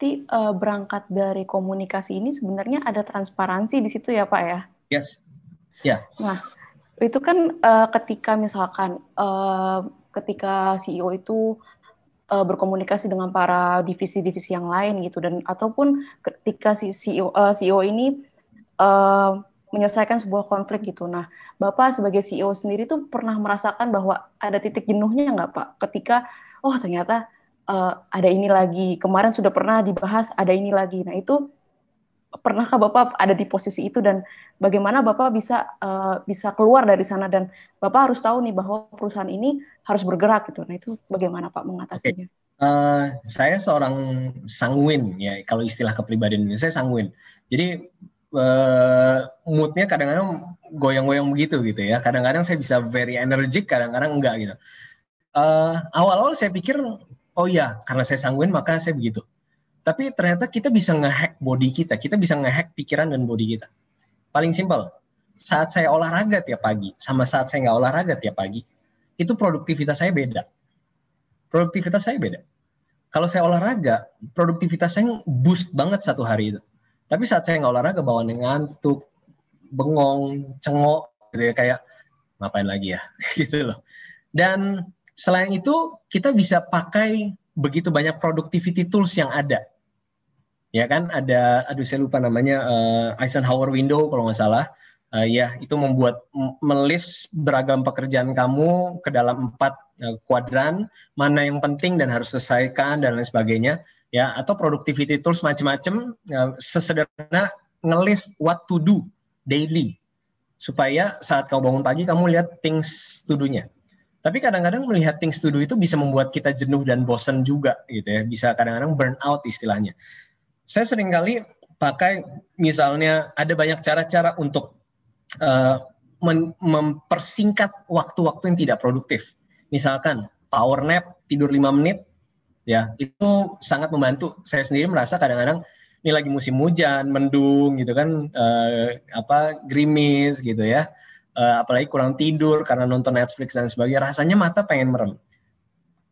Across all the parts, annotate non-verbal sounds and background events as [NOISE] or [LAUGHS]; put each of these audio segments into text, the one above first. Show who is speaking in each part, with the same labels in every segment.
Speaker 1: berarti uh, berangkat dari komunikasi ini sebenarnya ada transparansi di situ ya Pak ya?
Speaker 2: Yes. Ya. Yeah.
Speaker 1: Nah, itu kan uh, ketika misalkan uh, ketika CEO itu uh, berkomunikasi dengan para divisi-divisi yang lain gitu dan ataupun ketika si CEO uh, CEO ini uh, menyelesaikan sebuah konflik gitu. Nah, Bapak sebagai CEO sendiri tuh pernah merasakan bahwa ada titik jenuhnya nggak Pak? Ketika oh ternyata uh, ada ini lagi, kemarin sudah pernah dibahas ada ini lagi. Nah itu pernahkah Bapak ada di posisi itu dan bagaimana Bapak bisa uh, bisa keluar dari sana dan Bapak harus tahu nih bahwa perusahaan ini harus bergerak gitu. Nah itu bagaimana Pak mengatasinya? Okay.
Speaker 2: Uh, eh, saya seorang sanguin ya kalau istilah kepribadian ini saya sanguin. Jadi uh, moodnya kadang-kadang goyang-goyang begitu gitu ya. Kadang-kadang saya bisa very energetic, kadang-kadang enggak gitu. Uh, awal-awal saya pikir oh ya karena saya sanguin maka saya begitu tapi ternyata kita bisa ngehack body kita, kita bisa ngehack pikiran dan body kita. Paling simpel, saat saya olahraga tiap pagi sama saat saya nggak olahraga tiap pagi, itu produktivitas saya beda. Produktivitas saya beda. Kalau saya olahraga, produktivitas saya boost banget satu hari itu. Tapi saat saya nggak olahraga, bawaan ngantuk, bengong, cengok, gitu ya, kayak ngapain lagi ya, [LAUGHS] gitu loh. Dan selain itu, kita bisa pakai begitu banyak productivity tools yang ada. Ya kan, ada, aduh saya lupa namanya, uh, Eisenhower Window kalau nggak salah. Uh, ya, itu membuat melis beragam pekerjaan kamu ke dalam empat uh, kuadran, mana yang penting dan harus selesaikan dan lain sebagainya. Ya, atau productivity tools macam-macam, uh, sesederhana ngelis what to do daily supaya saat kamu bangun pagi kamu lihat things to do-nya. Tapi kadang-kadang melihat things to do itu bisa membuat kita jenuh dan bosan juga gitu ya. Bisa kadang-kadang burn out istilahnya. Saya sering kali pakai misalnya ada banyak cara-cara untuk uh, mempersingkat waktu-waktu yang tidak produktif. Misalkan power nap, tidur 5 menit, ya itu sangat membantu. Saya sendiri merasa kadang-kadang ini lagi musim hujan, mendung gitu kan, uh, apa gerimis gitu ya uh, apalagi kurang tidur karena nonton Netflix dan sebagainya, rasanya mata pengen merem.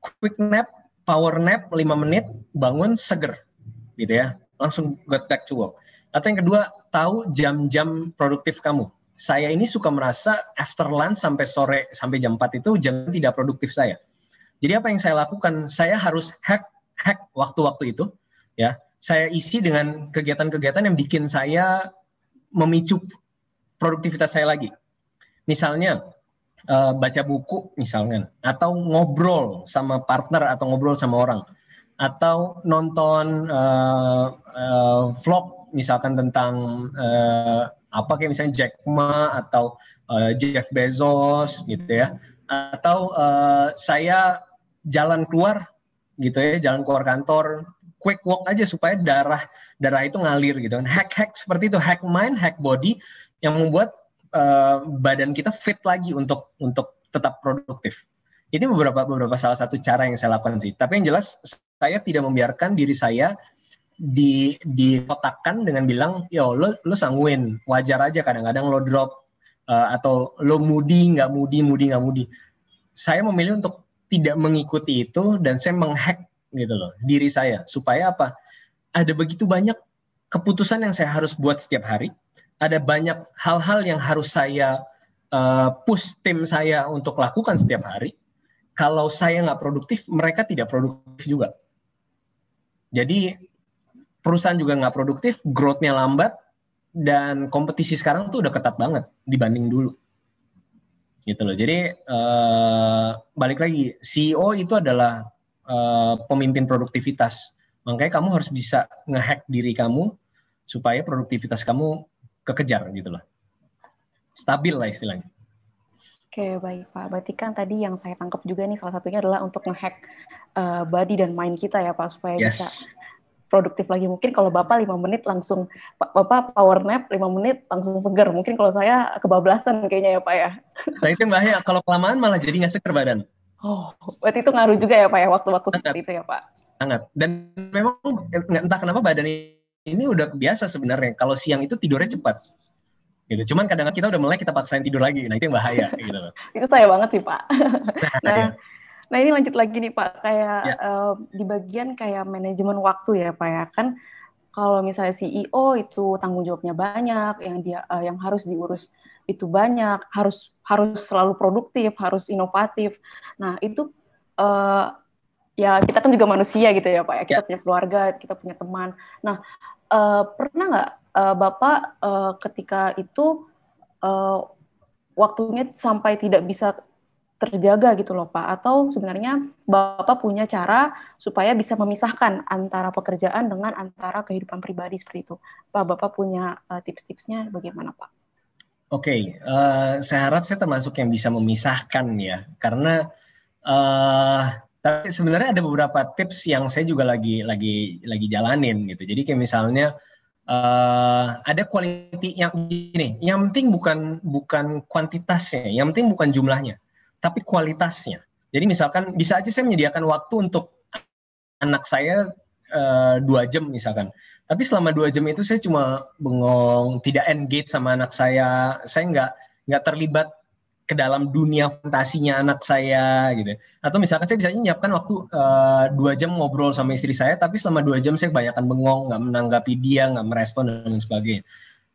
Speaker 2: Quick nap, power nap 5 menit, bangun seger, gitu ya, langsung get back to work. Atau yang kedua, tahu jam-jam produktif kamu. Saya ini suka merasa after lunch sampai sore sampai jam 4 itu jam tidak produktif saya. Jadi apa yang saya lakukan? Saya harus hack hack waktu-waktu itu, ya. Saya isi dengan kegiatan-kegiatan yang bikin saya memicu produktivitas saya lagi misalnya uh, baca buku misalnya atau ngobrol sama partner atau ngobrol sama orang atau nonton uh, uh, vlog misalkan tentang uh, apa kayak misalnya Jack Ma atau uh, Jeff Bezos gitu ya. Atau uh, saya jalan keluar gitu ya jalan keluar kantor quick walk aja supaya darah darah itu ngalir gitu kan. Hack hack seperti itu hack mind hack body yang membuat uh, badan kita fit lagi untuk untuk tetap produktif. Ini beberapa beberapa salah satu cara yang saya lakukan sih. Tapi yang jelas saya tidak membiarkan diri saya di dikotakkan dengan bilang, yo lo lo sanguin, wajar aja kadang-kadang lo drop uh, atau lo moody nggak moody moody nggak moody. Saya memilih untuk tidak mengikuti itu dan saya menghack gitu loh diri saya supaya apa? Ada begitu banyak keputusan yang saya harus buat setiap hari ada banyak hal-hal yang harus saya uh, push tim saya untuk lakukan setiap hari. Kalau saya nggak produktif, mereka tidak produktif juga. Jadi perusahaan juga nggak produktif, growth-nya lambat, dan kompetisi sekarang tuh udah ketat banget dibanding dulu. Gitu loh. Jadi uh, balik lagi, CEO itu adalah uh, pemimpin produktivitas. Makanya kamu harus bisa ngehack diri kamu supaya produktivitas kamu kekejar gitu loh. Stabil lah istilahnya.
Speaker 1: Oke, baik Pak. Berarti kan tadi yang saya tangkap juga nih salah satunya adalah untuk ngehack uh, body dan mind kita ya Pak supaya yes. bisa produktif lagi. Mungkin kalau Bapak lima menit langsung Bapak power nap lima menit langsung seger. Mungkin kalau saya kebablasan kayaknya ya Pak ya.
Speaker 2: Nah itu bahaya. Kalau kelamaan malah jadi nggak seger badan.
Speaker 1: Oh, berarti itu ngaruh juga ya Pak ya waktu-waktu seperti itu ya Pak.
Speaker 2: Sangat. Dan memang entah kenapa badan ini udah biasa sebenarnya. Kalau siang itu tidurnya cepat. Gitu. Cuman kadang-kadang kita udah mulai kita paksain tidur lagi. Nah, itu yang bahaya [LAUGHS] gitu
Speaker 1: itu saya banget sih, Pak. nah, nah Nah ini lanjut lagi nih Pak, kayak ya. uh, di bagian kayak manajemen waktu ya Pak ya kan kalau misalnya CEO itu tanggung jawabnya banyak, yang dia uh, yang harus diurus itu banyak, harus harus selalu produktif, harus inovatif. Nah itu uh, ya kita kan juga manusia gitu ya Pak ya, kita ya. punya keluarga, kita punya teman. Nah uh, pernah nggak uh, Bapak uh, ketika itu uh, waktunya sampai tidak bisa terjaga gitu loh Pak atau sebenarnya Bapak punya cara supaya bisa memisahkan antara pekerjaan dengan antara kehidupan pribadi seperti itu. Pak Bapak punya tips-tipsnya bagaimana Pak?
Speaker 2: Oke, okay, uh, saya harap saya termasuk yang bisa memisahkan ya karena uh, tapi sebenarnya ada beberapa tips yang saya juga lagi lagi lagi jalanin gitu. Jadi kayak misalnya uh, ada quality yang ini, yang penting bukan bukan kuantitasnya, yang penting bukan jumlahnya tapi kualitasnya. Jadi misalkan bisa aja saya menyediakan waktu untuk anak saya uh, dua jam misalkan. Tapi selama dua jam itu saya cuma bengong, tidak engage sama anak saya. Saya nggak nggak terlibat ke dalam dunia fantasinya anak saya gitu. Atau misalkan saya bisa menyiapkan waktu uh, dua jam ngobrol sama istri saya, tapi selama dua jam saya kebanyakan bengong, nggak menanggapi dia, nggak merespon dan sebagainya.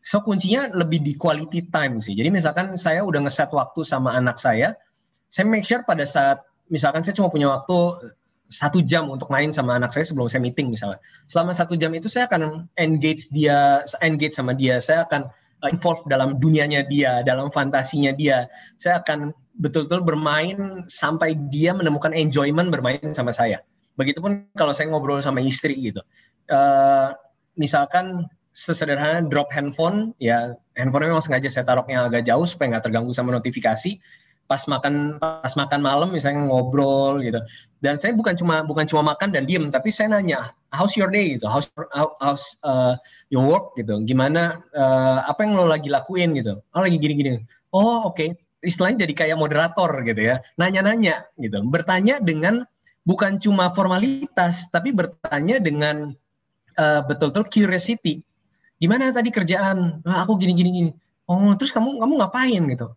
Speaker 2: So kuncinya lebih di quality time sih. Jadi misalkan saya udah ngeset waktu sama anak saya, saya make sure pada saat misalkan saya cuma punya waktu satu jam untuk main sama anak saya sebelum saya meeting misalnya. Selama satu jam itu saya akan engage dia, engage sama dia. Saya akan uh, involve dalam dunianya dia, dalam fantasinya dia. Saya akan betul-betul bermain sampai dia menemukan enjoyment bermain sama saya. Begitupun kalau saya ngobrol sama istri gitu. Uh, misalkan sesederhana drop handphone, ya handphone memang sengaja saya taruhnya agak jauh supaya nggak terganggu sama notifikasi pas makan pas makan malam misalnya ngobrol gitu. Dan saya bukan cuma bukan cuma makan dan diem tapi saya nanya how's your day? gitu. How's how's uh, your work? gitu. Gimana uh, apa yang lo lagi lakuin? gitu. Oh lagi gini gini oh oke. Okay. istilahnya jadi kayak moderator gitu ya. Nanya-nanya gitu. Bertanya dengan bukan cuma formalitas tapi bertanya dengan uh, betul-betul curiosity. Gimana tadi kerjaan? Nah, aku gini gini gini. Oh terus kamu kamu ngapain? gitu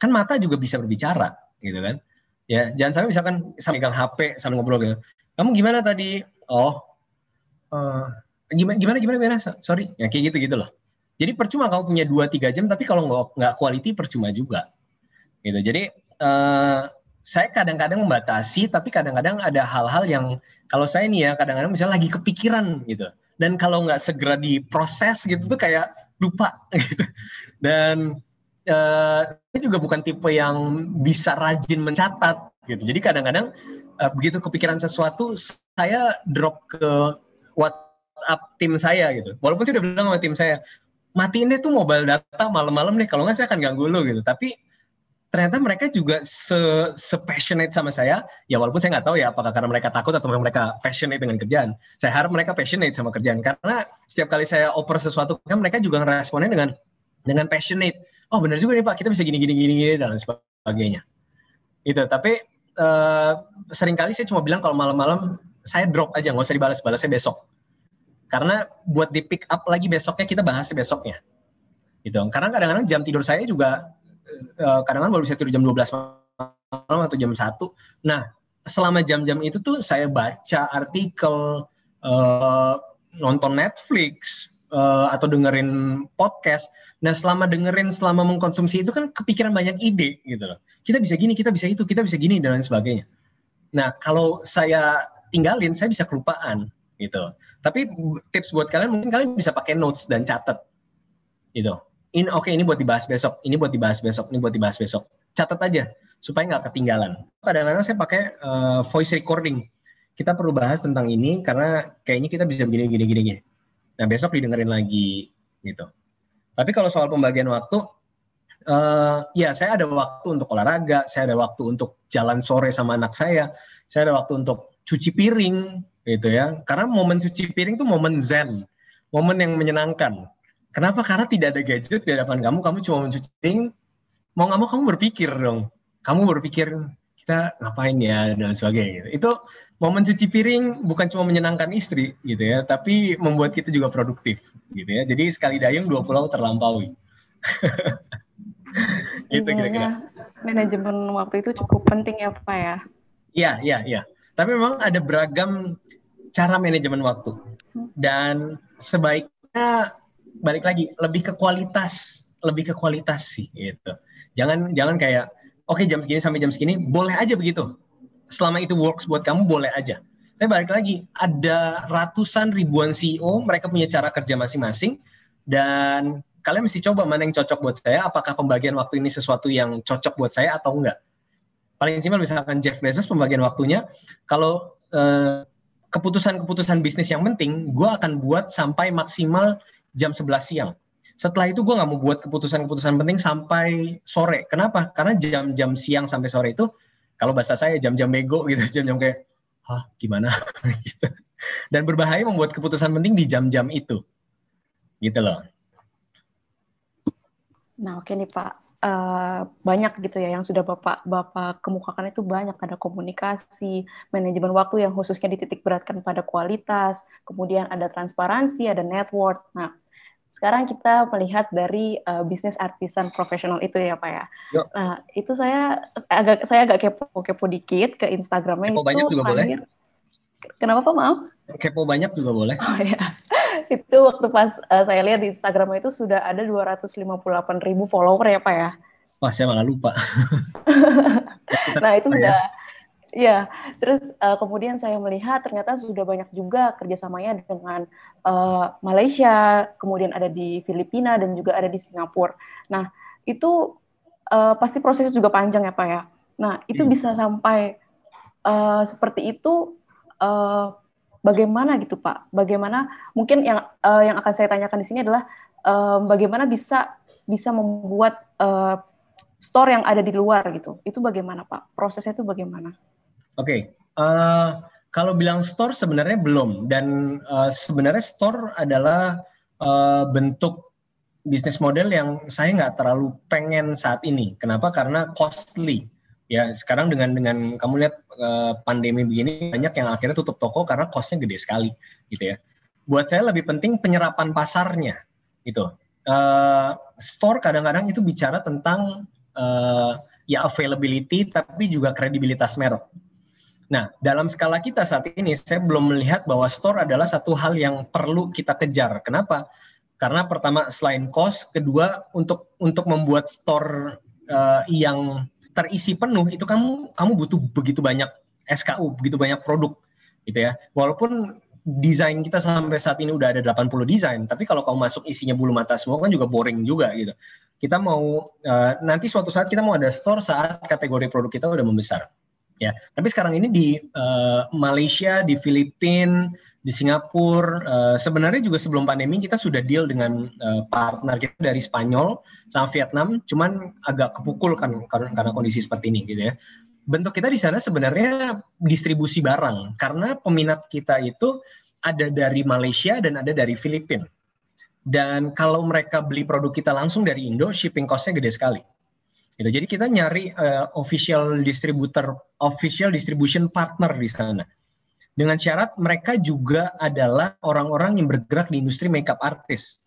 Speaker 2: kan mata juga bisa berbicara gitu kan? Ya jangan sampai misalkan sampai megang HP sambil ngobrol gitu. Kamu gimana tadi? Oh uh, gimana gimana gimana? Sorry. Ya kayak gitu gitu loh. Jadi percuma kamu punya dua tiga jam tapi kalau nggak nggak quality percuma juga. Gitu. Jadi uh, saya kadang-kadang membatasi tapi kadang-kadang ada hal-hal yang kalau saya nih ya kadang-kadang misalnya lagi kepikiran gitu. Dan kalau nggak segera diproses gitu tuh kayak lupa [LAUGHS] gitu. Dan uh, juga bukan tipe yang bisa rajin mencatat gitu. Jadi kadang-kadang uh, begitu kepikiran sesuatu saya drop ke WhatsApp tim saya gitu. Walaupun saya udah bilang sama tim saya, matiin deh tuh mobile data malam-malam nih kalau nggak saya akan ganggu lo gitu. Tapi ternyata mereka juga se, se passionate sama saya ya walaupun saya nggak tahu ya apakah karena mereka takut atau mereka passionate dengan kerjaan saya harap mereka passionate sama kerjaan karena setiap kali saya oper sesuatu kan mereka juga ngeresponnya dengan dengan passionate oh benar juga nih pak. Kita bisa gini gini gini, gini dan sebagainya. Itu tapi uh, sering kali saya cuma bilang kalau malam-malam saya drop aja nggak usah dibalas-balasnya besok. Karena buat di pick up lagi besoknya kita bahas besoknya. Gitu. Karena kadang-kadang jam tidur saya juga uh, kadang-kadang baru bisa tidur jam 12 malam atau jam 1 nah selama jam-jam itu tuh saya baca artikel uh, nonton Netflix uh, atau dengerin podcast. Nah, selama dengerin, selama mengkonsumsi itu kan kepikiran banyak ide gitu loh. Kita bisa gini, kita bisa itu, kita bisa gini dan lain sebagainya. Nah, kalau saya tinggalin, saya bisa kelupaan gitu. Tapi tips buat kalian mungkin kalian bisa pakai notes dan catat gitu. Ini oke okay, ini buat dibahas besok, ini buat dibahas besok, ini buat dibahas besok. Catat aja supaya nggak ketinggalan. Kadang-kadang saya pakai uh, voice recording. Kita perlu bahas tentang ini karena kayaknya kita bisa begini gini gini gini Nah besok didengerin lagi gitu. Tapi kalau soal pembagian waktu, uh, ya saya ada waktu untuk olahraga, saya ada waktu untuk jalan sore sama anak saya, saya ada waktu untuk cuci piring gitu ya. Karena momen cuci piring itu momen zen, momen yang menyenangkan. Kenapa? Karena tidak ada gadget di hadapan kamu, kamu cuma mencuci piring, mau nggak mau kamu berpikir dong. Kamu berpikir kita ngapain ya dan sebagainya. Gitu. Itu momen cuci piring bukan cuma menyenangkan istri gitu ya, tapi membuat kita juga produktif gitu ya. Jadi sekali dayung dua pulau terlampaui. [LAUGHS]
Speaker 1: gitu kira-kira. Manajemen waktu itu cukup penting ya Pak ya.
Speaker 2: Iya, iya, iya. Tapi memang ada beragam cara manajemen waktu. Dan sebaiknya balik lagi lebih ke kualitas, lebih ke kualitas sih gitu. Jangan jangan kayak oke okay, jam segini sampai jam segini boleh aja begitu. Selama itu works buat kamu boleh aja. Tapi balik lagi, ada ratusan ribuan CEO, mereka punya cara kerja masing-masing, dan kalian mesti coba mana yang cocok buat saya, apakah pembagian waktu ini sesuatu yang cocok buat saya atau enggak. Paling simpel misalkan Jeff Bezos pembagian waktunya, kalau eh, keputusan-keputusan bisnis yang penting, gue akan buat sampai maksimal jam 11 siang. Setelah itu gue nggak mau buat keputusan-keputusan penting sampai sore. Kenapa? Karena jam-jam siang sampai sore itu, kalau bahasa saya jam-jam bego gitu, [LAUGHS] jam-jam kayak hah gimana [LAUGHS] gitu. Dan berbahaya membuat keputusan penting di jam-jam itu. Gitu loh.
Speaker 1: Nah, oke nih Pak. Uh, banyak gitu ya yang sudah Bapak Bapak kemukakan itu banyak ada komunikasi, manajemen waktu yang khususnya dititik beratkan pada kualitas, kemudian ada transparansi, ada network. Nah, sekarang kita melihat dari uh, bisnis artisan profesional itu ya Pak ya. Yuk. Nah itu saya agak saya agak kepo-kepo dikit ke Instagramnya kepo itu.
Speaker 2: banyak juga boleh.
Speaker 1: Kenapa Pak maaf?
Speaker 2: Kepo banyak juga boleh.
Speaker 1: Oh ya. [LAUGHS] itu waktu pas uh, saya lihat di Instagramnya itu sudah ada 258 ribu follower ya Pak ya.
Speaker 2: Wah saya malah lupa. [LAUGHS]
Speaker 1: nah itu sudah Iya, terus uh, kemudian saya melihat ternyata sudah banyak juga kerjasamanya dengan uh, Malaysia, kemudian ada di Filipina dan juga ada di Singapura. Nah, itu uh, pasti prosesnya juga panjang ya Pak ya. Nah, itu hmm. bisa sampai uh, seperti itu uh, bagaimana gitu Pak? Bagaimana mungkin yang uh, yang akan saya tanyakan di sini adalah uh, bagaimana bisa bisa membuat uh, store yang ada di luar gitu. Itu bagaimana Pak? Prosesnya itu bagaimana?
Speaker 2: Oke, okay. uh, eh, kalau bilang store sebenarnya belum dan uh, sebenarnya store adalah uh, bentuk bisnis model yang saya nggak terlalu pengen saat ini. Kenapa? Karena costly. Ya sekarang dengan dengan kamu lihat uh, pandemi begini banyak yang akhirnya tutup toko karena costnya gede sekali, gitu ya. Buat saya lebih penting penyerapan pasarnya, gitu. Uh, store kadang-kadang itu bicara tentang uh, ya availability tapi juga kredibilitas merek Nah, dalam skala kita saat ini, saya belum melihat bahwa store adalah satu hal yang perlu kita kejar. Kenapa? Karena pertama selain cost, kedua untuk untuk membuat store uh, yang terisi penuh itu kamu kamu butuh begitu banyak SKU, begitu banyak produk, gitu ya. Walaupun desain kita sampai saat ini udah ada 80 desain, tapi kalau kamu masuk isinya bulu mata semua kan juga boring juga gitu. Kita mau uh, nanti suatu saat kita mau ada store saat kategori produk kita udah membesar ya. Tapi sekarang ini di uh, Malaysia, di Filipina, di Singapura, uh, sebenarnya juga sebelum pandemi kita sudah deal dengan uh, partner kita dari Spanyol sama Vietnam, cuman agak kepukul kan karena, karena kondisi seperti ini gitu ya. Bentuk kita di sana sebenarnya distribusi barang karena peminat kita itu ada dari Malaysia dan ada dari Filipina. Dan kalau mereka beli produk kita langsung dari Indo, shipping cost-nya gede sekali. Gitu. Jadi kita nyari uh, official distributor, official distribution partner di sana. Dengan syarat mereka juga adalah orang-orang yang bergerak di industri makeup artist.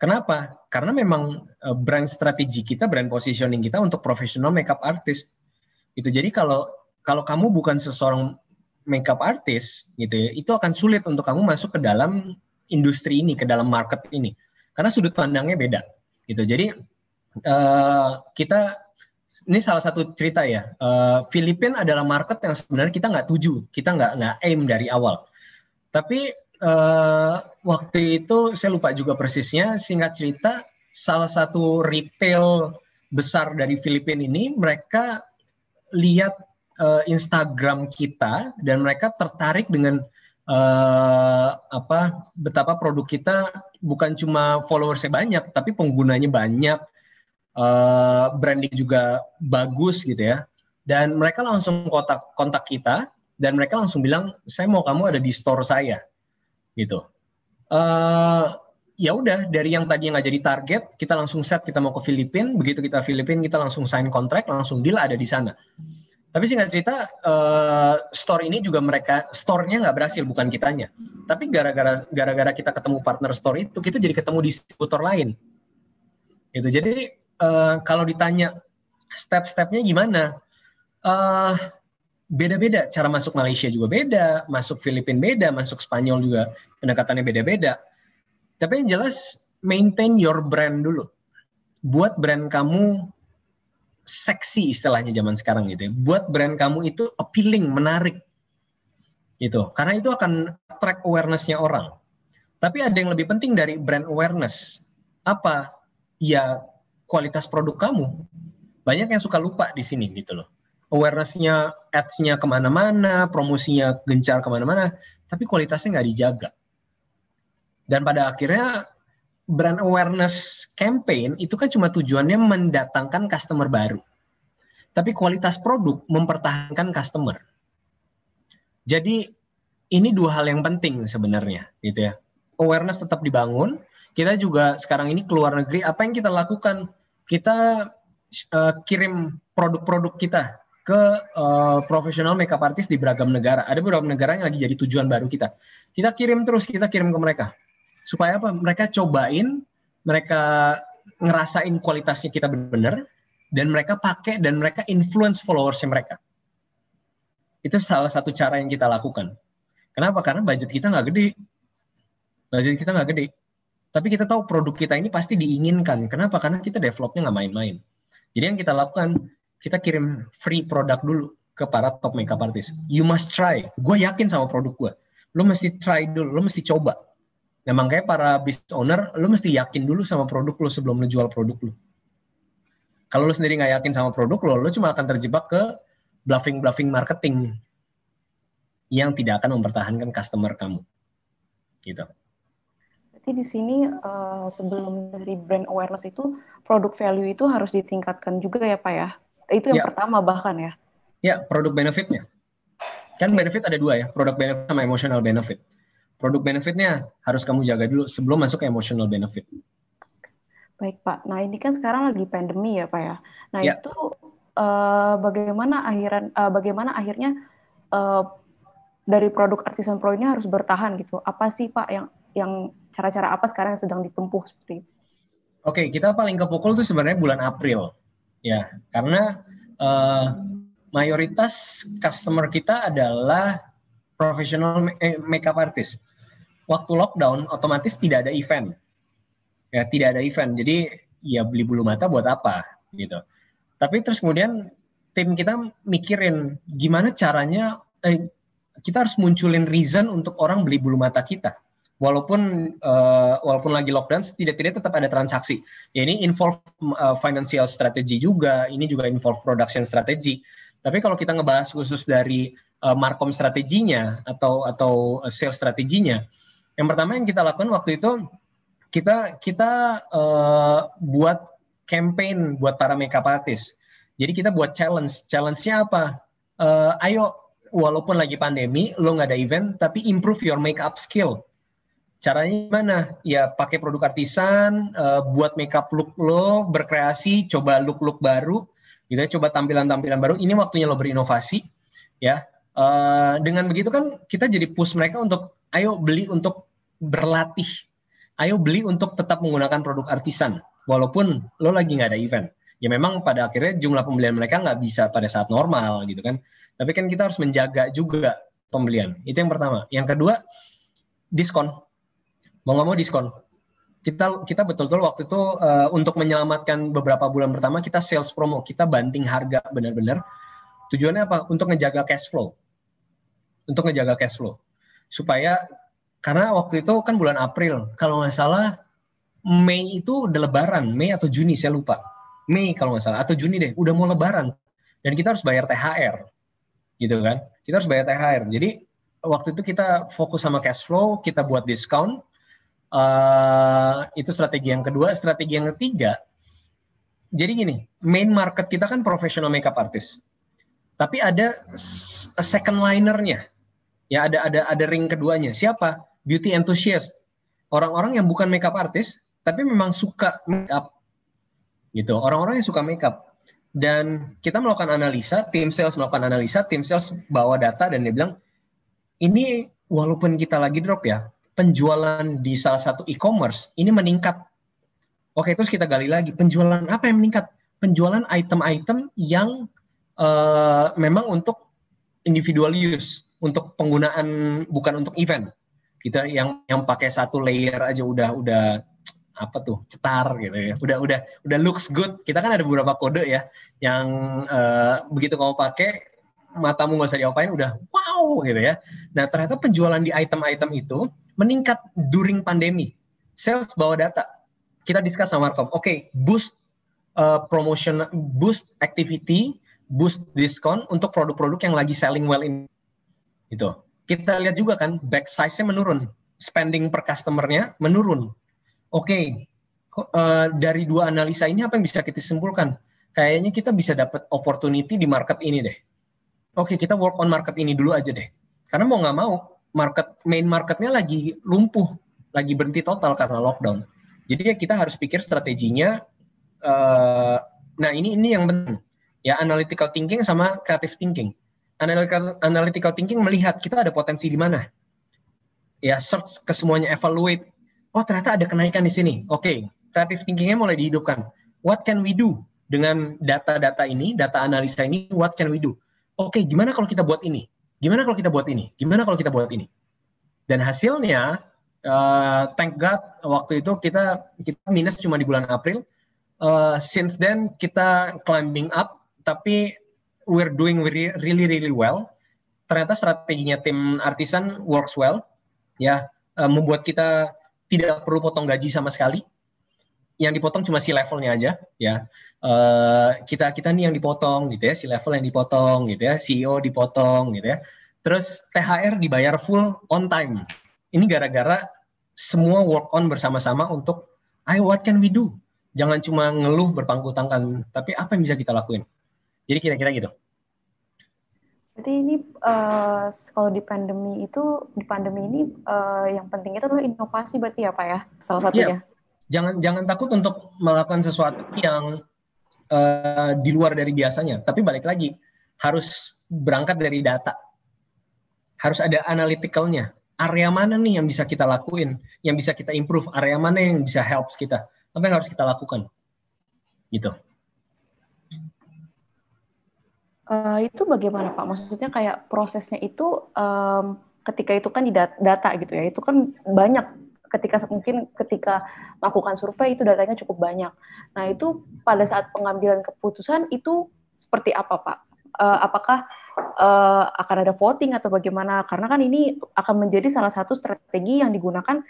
Speaker 2: Kenapa? Karena memang uh, brand strategi kita, brand positioning kita untuk profesional makeup artist. Itu jadi kalau kalau kamu bukan seseorang makeup artist gitu ya, itu akan sulit untuk kamu masuk ke dalam industri ini, ke dalam market ini. Karena sudut pandangnya beda. Gitu. Jadi uh, kita ini salah satu cerita ya. Uh, Filipina adalah market yang sebenarnya kita nggak tuju, kita nggak nggak aim dari awal. Tapi uh, waktu itu saya lupa juga persisnya. Singkat cerita, salah satu retail besar dari Filipina ini mereka lihat uh, Instagram kita dan mereka tertarik dengan uh, apa betapa produk kita bukan cuma followersnya banyak, tapi penggunanya banyak uh, branding juga bagus gitu ya. Dan mereka langsung kontak kontak kita dan mereka langsung bilang saya mau kamu ada di store saya gitu. Uh, ya udah dari yang tadi nggak jadi target kita langsung set kita mau ke Filipina begitu kita Filipina kita langsung sign kontrak langsung deal ada di sana. Tapi singkat cerita uh, store ini juga mereka store-nya nggak berhasil bukan kitanya. Tapi gara-gara gara-gara kita ketemu partner store itu kita jadi ketemu distributor lain. Itu jadi uh, kalau ditanya step-stepnya gimana, uh, beda-beda. Cara masuk Malaysia juga beda, masuk Filipina beda, masuk Spanyol juga pendekatannya beda-beda. Tapi yang jelas maintain your brand dulu. Buat brand kamu seksi istilahnya zaman sekarang gitu ya. Buat brand kamu itu appealing, menarik. Gitu. Karena itu akan attract awareness-nya orang. Tapi ada yang lebih penting dari brand awareness. Apa? Ya kualitas produk kamu. Banyak yang suka lupa di sini gitu loh. Awareness-nya, ads-nya ke mana-mana, promosinya gencar ke mana-mana, tapi kualitasnya nggak dijaga. Dan pada akhirnya brand awareness campaign itu kan cuma tujuannya mendatangkan customer baru. Tapi kualitas produk mempertahankan customer. Jadi ini dua hal yang penting sebenarnya gitu ya. Awareness tetap dibangun. Kita juga sekarang ini keluar negeri apa yang kita lakukan? Kita uh, kirim produk-produk kita ke uh, profesional makeup artist di beragam negara. Ada beberapa negara yang lagi jadi tujuan baru kita. Kita kirim terus, kita kirim ke mereka supaya apa? Mereka cobain, mereka ngerasain kualitasnya kita benar dan mereka pakai dan mereka influence followersnya mereka. Itu salah satu cara yang kita lakukan. Kenapa? Karena budget kita nggak gede. Budget kita nggak gede. Tapi kita tahu produk kita ini pasti diinginkan. Kenapa? Karena kita developnya nggak main-main. Jadi yang kita lakukan, kita kirim free produk dulu ke para top makeup artist. You must try. Gue yakin sama produk gue. Lo mesti try dulu, lo mesti coba Nah makanya para business owner, lo mesti yakin dulu sama produk lo sebelum lo jual produk lo. Kalau lo sendiri nggak yakin sama produk lo, lo cuma akan terjebak ke bluffing-bluffing marketing yang tidak akan mempertahankan customer kamu. Gitu.
Speaker 1: Berarti di sini uh, sebelum dari brand awareness itu, produk value itu harus ditingkatkan juga ya Pak ya? Itu yang ya. pertama bahkan ya?
Speaker 2: Ya, produk benefitnya. Kan benefit ada dua ya, produk benefit sama emotional benefit produk benefitnya harus kamu jaga dulu sebelum masuk ke emotional benefit.
Speaker 1: Baik Pak. Nah ini kan sekarang lagi pandemi ya Pak ya. Nah ya. itu uh, bagaimana akhiran uh, bagaimana akhirnya uh, dari produk artisan pro ini harus bertahan gitu. Apa sih Pak yang yang cara-cara apa sekarang yang sedang ditempuh seperti itu?
Speaker 2: Oke, kita paling kepukul tuh sebenarnya bulan April, ya, karena uh, mayoritas customer kita adalah profesional makeup artist waktu lockdown otomatis tidak ada event. Ya, tidak ada event. Jadi ya beli bulu mata buat apa gitu. Tapi terus kemudian tim kita mikirin gimana caranya eh, kita harus munculin reason untuk orang beli bulu mata kita. Walaupun uh, walaupun lagi lockdown tidak-tidak tetap ada transaksi. Ya ini involve uh, financial strategy juga, ini juga involve production strategy. Tapi kalau kita ngebahas khusus dari uh, markom strateginya atau atau sales strateginya, yang pertama yang kita lakukan waktu itu kita kita uh, buat campaign buat para makeup artist. Jadi kita buat challenge. Challenge-nya apa? Uh, ayo walaupun lagi pandemi, lo nggak ada event, tapi improve your makeup skill. Caranya gimana? Ya pakai produk artisan, uh, buat makeup look lo, berkreasi, coba look-look baru, gitu ya, coba tampilan-tampilan baru. Ini waktunya lo berinovasi, ya. Uh, dengan begitu kan kita jadi push mereka untuk ayo beli untuk berlatih. Ayo beli untuk tetap menggunakan produk artisan, walaupun lo lagi nggak ada event. Ya memang pada akhirnya jumlah pembelian mereka nggak bisa pada saat normal gitu kan. Tapi kan kita harus menjaga juga pembelian. Itu yang pertama. Yang kedua, diskon. Mau nggak mau diskon. Kita kita betul-betul waktu itu uh, untuk menyelamatkan beberapa bulan pertama kita sales promo, kita banting harga benar-benar. Tujuannya apa? Untuk ngejaga cash flow. Untuk ngejaga cash flow supaya karena waktu itu kan bulan April kalau nggak salah Mei itu udah Lebaran Mei atau Juni saya lupa Mei kalau nggak salah atau Juni deh udah mau Lebaran dan kita harus bayar THR gitu kan kita harus bayar THR jadi waktu itu kita fokus sama cash flow kita buat diskon uh, itu strategi yang kedua strategi yang ketiga jadi gini main market kita kan professional makeup artist tapi ada second linernya Ya ada ada ada ring keduanya. Siapa? Beauty enthusiast. Orang-orang yang bukan makeup artist tapi memang suka makeup. Gitu. Orang-orang yang suka makeup. Dan kita melakukan analisa, tim sales melakukan analisa, tim sales bawa data dan dia bilang ini walaupun kita lagi drop ya, penjualan di salah satu e-commerce ini meningkat. Oke, terus kita gali lagi, penjualan apa yang meningkat? Penjualan item-item yang uh, memang untuk individual use untuk penggunaan bukan untuk event. Kita yang yang pakai satu layer aja udah udah apa tuh cetar gitu ya. Udah udah udah looks good. Kita kan ada beberapa kode ya yang uh, begitu kamu pakai matamu nggak usah diapain udah wow gitu ya. Nah ternyata penjualan di item-item itu meningkat during pandemi. Sales bawa data. Kita discuss sama Markom. Oke, okay, boost uh, promotion, boost activity, boost diskon untuk produk-produk yang lagi selling well ini. Itu. Kita lihat juga kan back size-nya menurun, spending per customer-nya menurun. Oke, okay, uh, dari dua analisa ini apa yang bisa kita simpulkan? Kayaknya kita bisa dapat opportunity di market ini deh oke okay, kita work on market ini dulu aja deh. Karena mau nggak mau market main marketnya lagi lumpuh, lagi berhenti total karena lockdown. Jadi ya kita harus pikir strateginya. Uh, nah ini ini yang penting ya analytical thinking sama creative thinking. Analytical analytical thinking melihat kita ada potensi di mana. Ya search ke semuanya, evaluate. Oh ternyata ada kenaikan di sini. Oke, okay. creative thinkingnya mulai dihidupkan. What can we do dengan data-data ini, data analisa ini? What can we do? oke okay, gimana kalau kita buat ini? Gimana kalau kita buat ini? Gimana kalau kita buat ini? Dan hasilnya, uh, thank God waktu itu kita kita minus cuma di bulan April. Uh, since then kita climbing up, tapi we're doing really really, really well. Ternyata strateginya tim artisan works well, ya uh, membuat kita tidak perlu potong gaji sama sekali yang dipotong cuma si levelnya aja ya. Uh, kita kita nih yang dipotong gitu ya si level yang dipotong gitu ya CEO dipotong gitu ya. Terus THR dibayar full on time. Ini gara-gara semua work on bersama-sama untuk ayo what can we do? Jangan cuma ngeluh berpangku tangan tapi apa yang bisa kita lakuin? Jadi kira-kira gitu.
Speaker 1: Berarti ini uh, kalau di pandemi itu di pandemi ini uh, yang penting itu adalah inovasi berarti ya Pak ya salah satunya. Yeah
Speaker 2: jangan jangan takut untuk melakukan sesuatu yang uh, di luar dari biasanya. Tapi balik lagi harus berangkat dari data. Harus ada analyticalnya. Area mana nih yang bisa kita lakuin, yang bisa kita improve, area mana yang bisa helps kita. Apa yang harus kita lakukan? Gitu.
Speaker 1: Uh, itu bagaimana Pak? Maksudnya kayak prosesnya itu um, ketika itu kan di data gitu ya, itu kan banyak ketika mungkin ketika melakukan survei itu datanya cukup banyak. Nah itu pada saat pengambilan keputusan itu seperti apa Pak? Uh, apakah uh, akan ada voting atau bagaimana? Karena kan ini akan menjadi salah satu strategi yang digunakan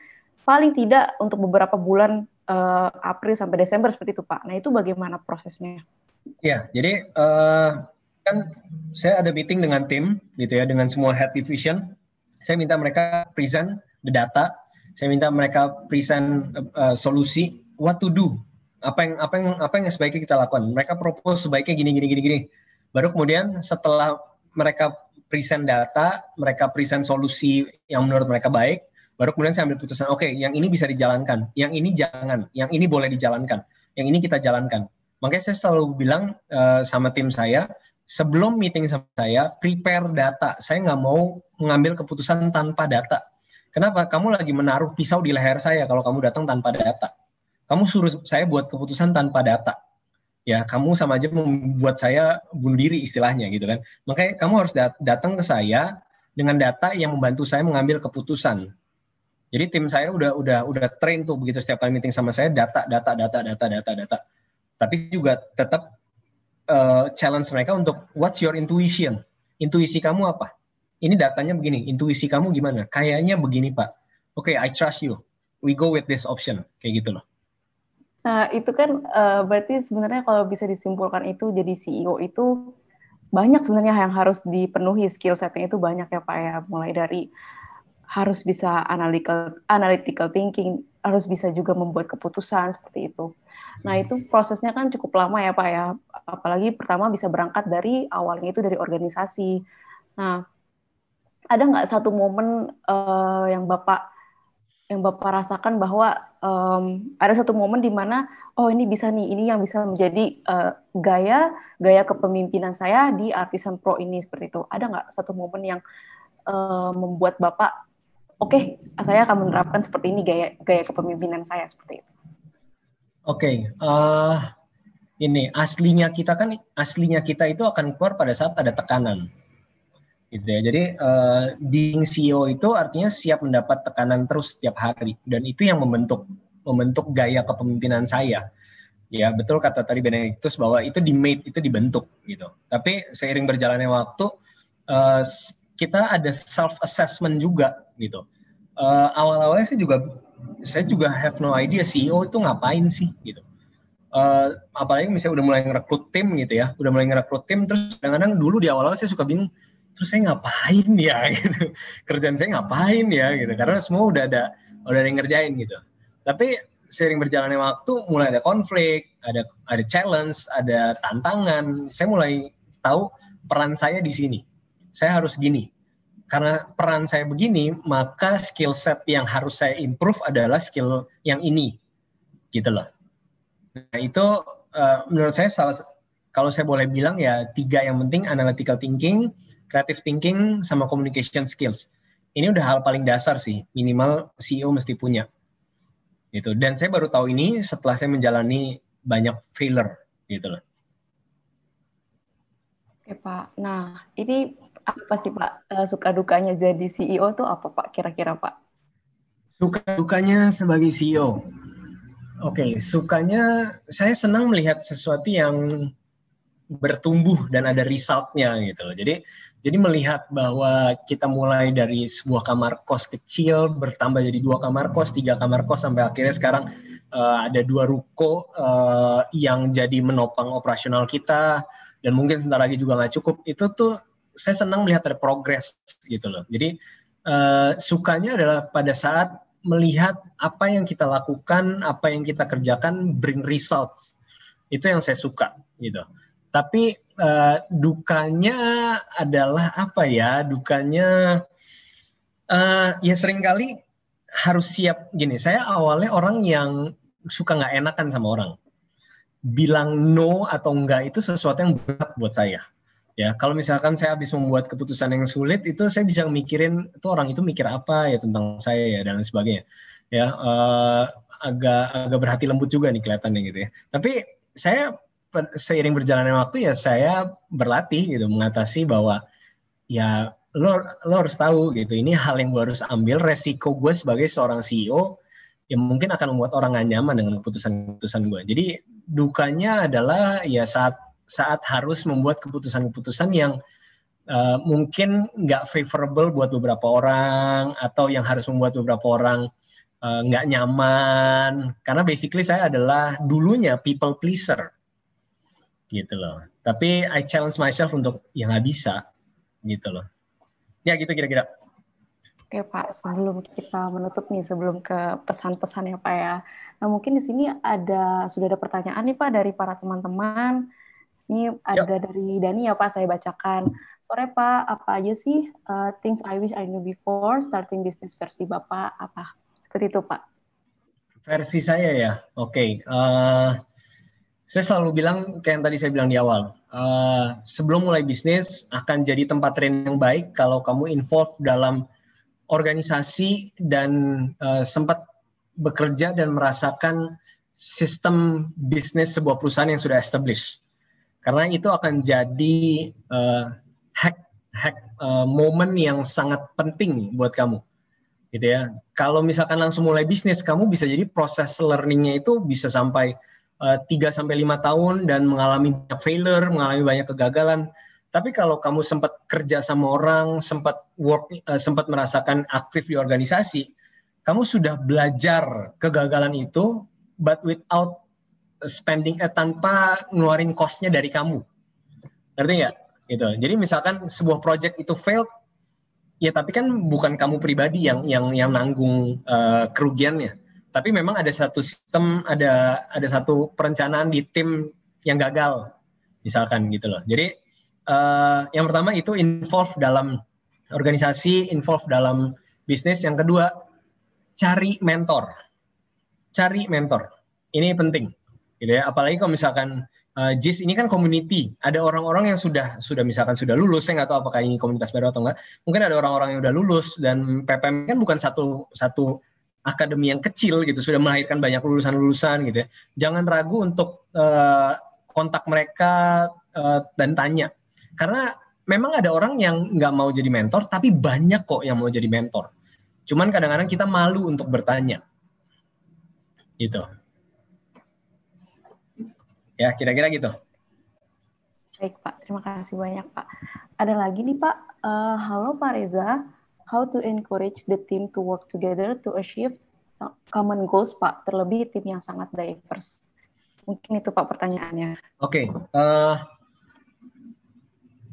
Speaker 1: paling tidak untuk beberapa bulan uh, April sampai Desember seperti itu Pak. Nah itu bagaimana prosesnya?
Speaker 2: Ya, jadi uh, kan saya ada meeting dengan tim gitu ya dengan semua head division. Saya minta mereka present the data saya minta mereka present uh, solusi what to do. Apa yang apa yang apa yang sebaiknya kita lakukan. Mereka propose sebaiknya gini gini gini gini. Baru kemudian setelah mereka present data, mereka present solusi yang menurut mereka baik, baru kemudian saya ambil putusan, oke, okay, yang ini bisa dijalankan, yang ini jangan, yang ini boleh dijalankan, yang ini kita jalankan. Makanya saya selalu bilang uh, sama tim saya, sebelum meeting sama saya, prepare data. Saya nggak mau mengambil keputusan tanpa data. Kenapa? Kamu lagi menaruh pisau di leher saya kalau kamu datang tanpa data. Kamu suruh saya buat keputusan tanpa data. Ya, kamu sama aja membuat saya bunuh diri istilahnya gitu kan. Makanya kamu harus dat datang ke saya dengan data yang membantu saya mengambil keputusan. Jadi tim saya udah udah udah train tuh begitu setiap kali meeting sama saya data data data data data data. Tapi juga tetap uh, challenge mereka untuk what's your intuition? Intuisi kamu apa? Ini datanya begini, intuisi kamu gimana? Kayaknya begini Pak. Oke, okay, I trust you. We go with this option. Kayak gitu loh.
Speaker 1: Nah, itu kan uh, berarti sebenarnya kalau bisa disimpulkan itu jadi CEO itu banyak sebenarnya yang harus dipenuhi skill setnya itu banyak ya Pak ya. Mulai dari harus bisa analytical analytical thinking, harus bisa juga membuat keputusan seperti itu. Nah, itu prosesnya kan cukup lama ya Pak ya. Apalagi pertama bisa berangkat dari awalnya itu dari organisasi. Nah, ada nggak satu momen uh, yang bapak yang bapak rasakan bahwa um, ada satu momen di mana oh ini bisa nih ini yang bisa menjadi uh, gaya gaya kepemimpinan saya di artisan pro ini seperti itu. Ada nggak satu momen yang uh, membuat bapak oke okay, saya akan menerapkan seperti ini gaya gaya kepemimpinan saya seperti itu?
Speaker 2: Oke okay, uh, ini aslinya kita kan aslinya kita itu akan keluar pada saat ada tekanan gitu ya. Jadi uh, being CEO itu artinya siap mendapat tekanan terus setiap hari dan itu yang membentuk membentuk gaya kepemimpinan saya. Ya betul kata tadi Benedictus bahwa itu di made itu dibentuk gitu. Tapi seiring berjalannya waktu uh, kita ada self assessment juga gitu. Uh, awal-awalnya saya juga saya juga have no idea CEO itu ngapain sih gitu. Uh, apalagi misalnya udah mulai ngerekrut tim gitu ya, udah mulai ngerekrut tim terus kadang-kadang dulu di awal-awal saya suka bingung terus saya ngapain ya [LAUGHS] gitu. Kerjaan saya ngapain ya gitu. Karena semua udah ada udah ada yang ngerjain gitu. Tapi sering berjalannya waktu mulai ada konflik ada ada challenge ada tantangan. Saya mulai tahu peran saya di sini. Saya harus gini. Karena peran saya begini maka skill set yang harus saya improve adalah skill yang ini gitu loh. Nah itu uh, menurut saya salah kalau saya boleh bilang ya tiga yang penting analytical thinking creative thinking sama communication skills. Ini udah hal paling dasar sih, minimal CEO mesti punya. Gitu. Dan saya baru tahu ini setelah saya menjalani banyak failure gitu loh.
Speaker 1: Oke Pak, nah ini apa sih Pak eh, suka dukanya jadi CEO tuh apa Pak kira-kira Pak?
Speaker 2: Suka dukanya sebagai CEO. Oke, okay, sukanya saya senang melihat sesuatu yang bertumbuh dan ada resultnya gitu loh. Jadi jadi melihat bahwa kita mulai dari sebuah kamar kos kecil bertambah jadi dua kamar kos, tiga kamar kos sampai akhirnya sekarang uh, ada dua ruko uh, yang jadi menopang operasional kita dan mungkin sebentar lagi juga nggak cukup. Itu tuh saya senang melihat ada progres gitu loh. Jadi uh, sukanya adalah pada saat melihat apa yang kita lakukan, apa yang kita kerjakan bring results. Itu yang saya suka gitu. Tapi uh, dukanya adalah apa ya? Dukanya uh, ya sering kali harus siap gini. Saya awalnya orang yang suka nggak enakan sama orang. Bilang no atau enggak itu sesuatu yang berat buat saya. Ya, kalau misalkan saya habis membuat keputusan yang sulit, itu saya bisa mikirin itu orang itu mikir apa ya tentang saya ya dan sebagainya. Ya, uh, agak agak berhati lembut juga nih kelihatannya gitu ya. Tapi saya seiring berjalannya waktu ya saya berlatih gitu mengatasi bahwa ya lo lo harus tahu gitu ini hal yang gue harus ambil resiko gue sebagai seorang CEO yang mungkin akan membuat orang gak nyaman dengan keputusan-keputusan gue. Jadi dukanya adalah ya saat saat harus membuat keputusan-keputusan yang uh, mungkin nggak favorable buat beberapa orang atau yang harus membuat beberapa orang eh, nggak uh, nyaman karena basically saya adalah dulunya people pleaser gitu loh. Tapi I challenge myself untuk yang nggak bisa gitu loh. Ya gitu kira-kira.
Speaker 1: Oke Pak, sebelum kita menutup nih, sebelum ke pesan-pesan ya Pak ya. Nah mungkin di sini ada sudah ada pertanyaan nih Pak dari para teman-teman. Ini ada Yep. dari Dani ya Pak, saya bacakan. Sore Pak, apa aja sih uh, things I wish I knew before starting business versi Bapak apa? Seperti itu Pak.
Speaker 2: Versi saya ya, oke. Okay. Uh, eh, saya selalu bilang kayak yang tadi saya bilang di awal, uh, sebelum mulai bisnis akan jadi tempat training yang baik kalau kamu involve dalam organisasi dan uh, sempat bekerja dan merasakan sistem bisnis sebuah perusahaan yang sudah established. Karena itu akan jadi uh, hack hack uh, momen yang sangat penting buat kamu gitu ya. Kalau misalkan langsung mulai bisnis, kamu bisa jadi proses learningnya itu bisa sampai Eh, tiga sampai lima tahun dan mengalami banyak failure, mengalami banyak kegagalan. Tapi kalau kamu sempat kerja sama orang, sempat work, uh, sempat merasakan aktif di organisasi, kamu sudah belajar kegagalan itu, but without spending eh, tanpa ngeluarin costnya dari kamu. Ngerti nggak? Gitu. Jadi misalkan sebuah project itu failed, ya tapi kan bukan kamu pribadi yang yang yang nanggung uh, kerugiannya tapi memang ada satu sistem ada ada satu perencanaan di tim yang gagal misalkan gitu loh. Jadi uh, yang pertama itu involve dalam organisasi involve dalam bisnis. Yang kedua cari mentor. Cari mentor. Ini penting gitu ya. Apalagi kalau misalkan uh, JIS ini kan community. Ada orang-orang yang sudah sudah misalkan sudah lulus saya nggak tahu apakah ini komunitas baru atau enggak mungkin ada orang-orang yang udah lulus dan PPM kan bukan satu satu akademi yang kecil gitu sudah melahirkan banyak lulusan-lulusan gitu ya. Jangan ragu untuk uh, kontak mereka uh, dan tanya. Karena memang ada orang yang nggak mau jadi mentor, tapi banyak kok yang mau jadi mentor. Cuman kadang-kadang kita malu untuk bertanya. Gitu. Ya, kira-kira gitu.
Speaker 1: Baik, Pak. Terima kasih banyak, Pak. Ada lagi nih, Pak. Uh, halo, Pak Reza. How to encourage the team to work together to achieve common goals, Pak? Terlebih tim yang sangat diverse. Mungkin itu, Pak, pertanyaannya.
Speaker 2: Oke. Okay. Uh, eh,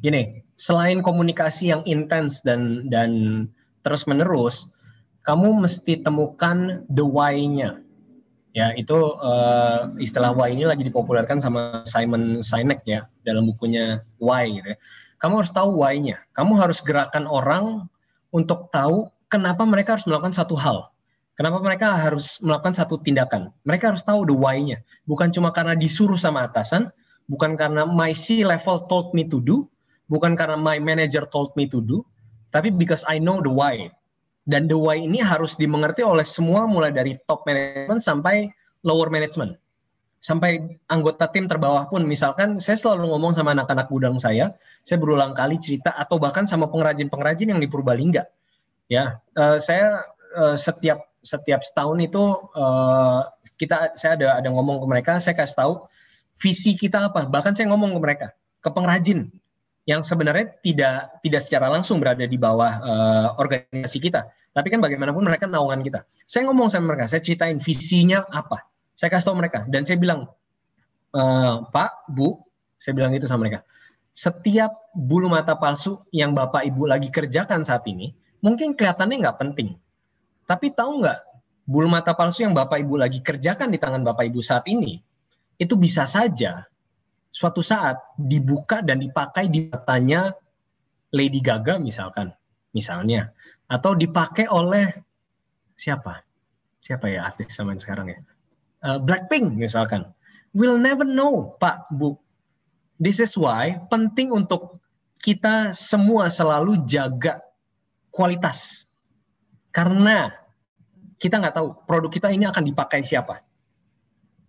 Speaker 2: gini, selain komunikasi yang intens dan dan terus menerus, kamu mesti temukan the why-nya. Ya, itu uh, istilah why ini lagi dipopulerkan sama Simon Sinek ya dalam bukunya Why gitu ya. Kamu harus tahu why-nya. Kamu harus gerakan orang untuk tahu kenapa mereka harus melakukan satu hal. Kenapa mereka harus melakukan satu tindakan? Mereka harus tahu the why-nya. Bukan cuma karena disuruh sama atasan, bukan karena my C level told me to do, bukan karena my manager told me to do, tapi because I know the why. Dan the why ini harus dimengerti oleh semua mulai dari top management sampai lower management. Sampai anggota tim terbawah pun, misalkan saya selalu ngomong sama anak-anak gudang saya, saya berulang kali cerita atau bahkan sama pengrajin-pengrajin yang di Purbalingga. Ya, uh, saya uh, setiap setiap setahun itu uh, kita saya ada ada ngomong ke mereka, saya kasih tahu visi kita apa. Bahkan saya ngomong ke mereka, ke pengrajin, yang sebenarnya tidak tidak secara langsung berada di bawah uh, organisasi kita. Tapi kan bagaimanapun mereka naungan kita. Saya ngomong sama mereka, saya ceritain visinya apa. Saya kasih tahu mereka dan saya bilang, e, Pak, Bu, saya bilang itu sama mereka. Setiap bulu mata palsu yang Bapak Ibu lagi kerjakan saat ini, mungkin kelihatannya nggak penting. Tapi tahu nggak, bulu mata palsu yang Bapak Ibu lagi kerjakan di tangan Bapak Ibu saat ini, itu bisa saja suatu saat dibuka dan dipakai di matanya Lady Gaga misalkan, misalnya, atau dipakai oleh siapa? Siapa ya artis zaman sekarang ya? Uh, Blackpink misalkan. We'll never know, Pak, Bu. This is why penting untuk kita semua selalu jaga kualitas. Karena kita nggak tahu produk kita ini akan dipakai siapa.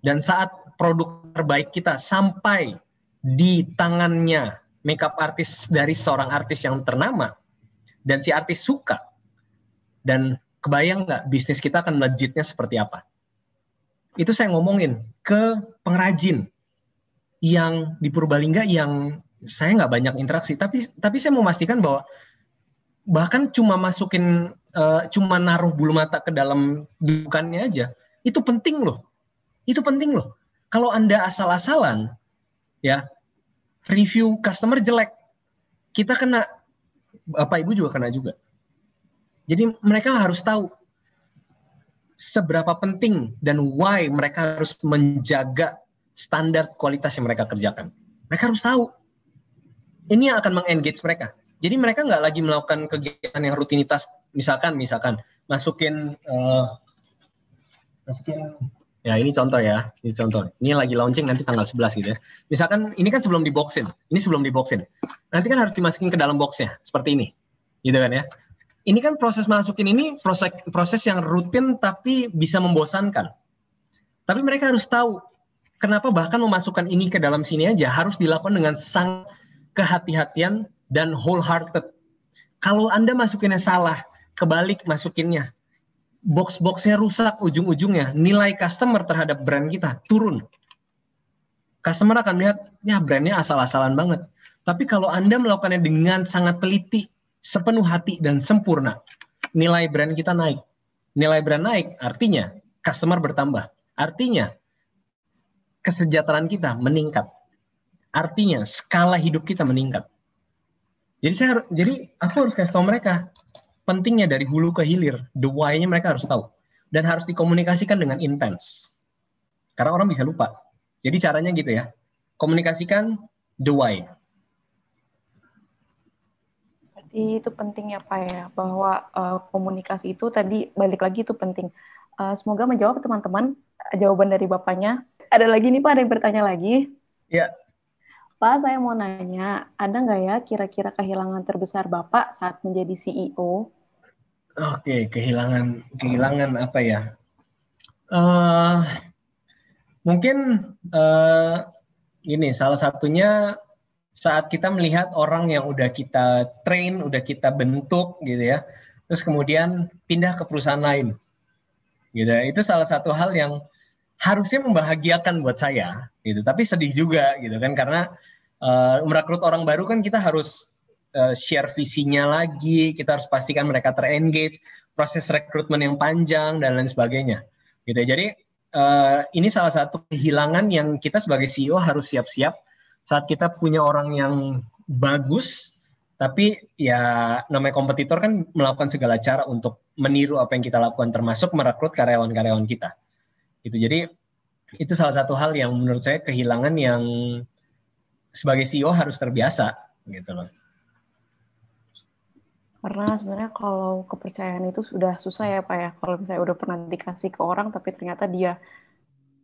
Speaker 2: Dan saat produk terbaik kita sampai di tangannya makeup artis dari seorang artis yang ternama dan si artis suka dan kebayang nggak bisnis kita akan legitnya seperti apa itu saya ngomongin ke pengrajin yang di Purbalingga yang saya nggak banyak interaksi. Tapi tapi saya memastikan bahwa bahkan cuma masukin uh, cuma naruh bulu mata ke dalam bukannya aja itu penting loh. Itu penting loh. Kalau Anda asal-asalan, ya, review customer jelek, kita kena, Bapak Ibu juga kena juga. Jadi mereka harus tahu seberapa penting dan why mereka harus menjaga standar kualitas yang mereka kerjakan. Mereka harus tahu. Ini yang akan mengengage mereka. Jadi mereka nggak lagi melakukan kegiatan yang rutinitas, misalkan, misalkan masukin, uh, masukin Ya ini contoh ya, ini contoh. Ini lagi launching nanti tanggal 11 gitu ya. Misalkan ini kan sebelum diboxin, ini sebelum diboxin. Nanti kan harus dimasukin ke dalam boxnya, seperti ini. Gitu kan ya. Ini kan proses masukin ini proses proses yang rutin tapi bisa membosankan. Tapi mereka harus tahu kenapa bahkan memasukkan ini ke dalam sini aja harus dilakukan dengan sang kehati-hatian dan wholehearted. Kalau Anda masukinnya salah, kebalik masukinnya, box-boxnya rusak ujung-ujungnya nilai customer terhadap brand kita turun. Customer akan melihat, ya brandnya asal-asalan banget. Tapi kalau Anda melakukannya dengan sangat teliti, sepenuh hati dan sempurna, nilai brand kita naik. Nilai brand naik artinya customer bertambah. Artinya kesejahteraan kita meningkat. Artinya skala hidup kita meningkat. Jadi saya jadi aku harus kasih tahu mereka, pentingnya dari hulu ke hilir, the why-nya mereka harus tahu. Dan harus dikomunikasikan dengan intens. Karena orang bisa lupa. Jadi caranya gitu ya. Komunikasikan the why.
Speaker 1: Itu penting ya Pak ya, bahwa uh, komunikasi itu tadi balik lagi itu penting. Uh, semoga menjawab teman-teman jawaban dari Bapaknya. Ada lagi nih Pak, ada yang bertanya lagi?
Speaker 2: Ya.
Speaker 1: Pak, saya mau nanya, ada nggak ya kira-kira kehilangan terbesar Bapak saat menjadi CEO?
Speaker 2: Oke, kehilangan kehilangan apa ya? Uh, mungkin uh, ini salah satunya saat kita melihat orang yang udah kita train, udah kita bentuk gitu ya, terus kemudian pindah ke perusahaan lain. Gitu. Itu salah satu hal yang harusnya membahagiakan buat saya gitu. Tapi sedih juga gitu kan karena uh, merekrut orang baru kan kita harus uh, share visinya lagi, kita harus pastikan mereka terengage, proses rekrutmen yang panjang dan lain sebagainya. Gitu. Jadi uh, ini salah satu kehilangan yang kita sebagai CEO harus siap-siap saat kita punya orang yang bagus tapi ya namanya kompetitor kan melakukan segala cara untuk meniru apa yang kita lakukan termasuk merekrut karyawan-karyawan kita. Gitu. Jadi itu salah satu hal yang menurut saya kehilangan yang sebagai CEO harus terbiasa gitu loh.
Speaker 1: Karena sebenarnya kalau kepercayaan itu sudah susah ya pak ya. Kalau misalnya udah pernah dikasih ke orang tapi ternyata dia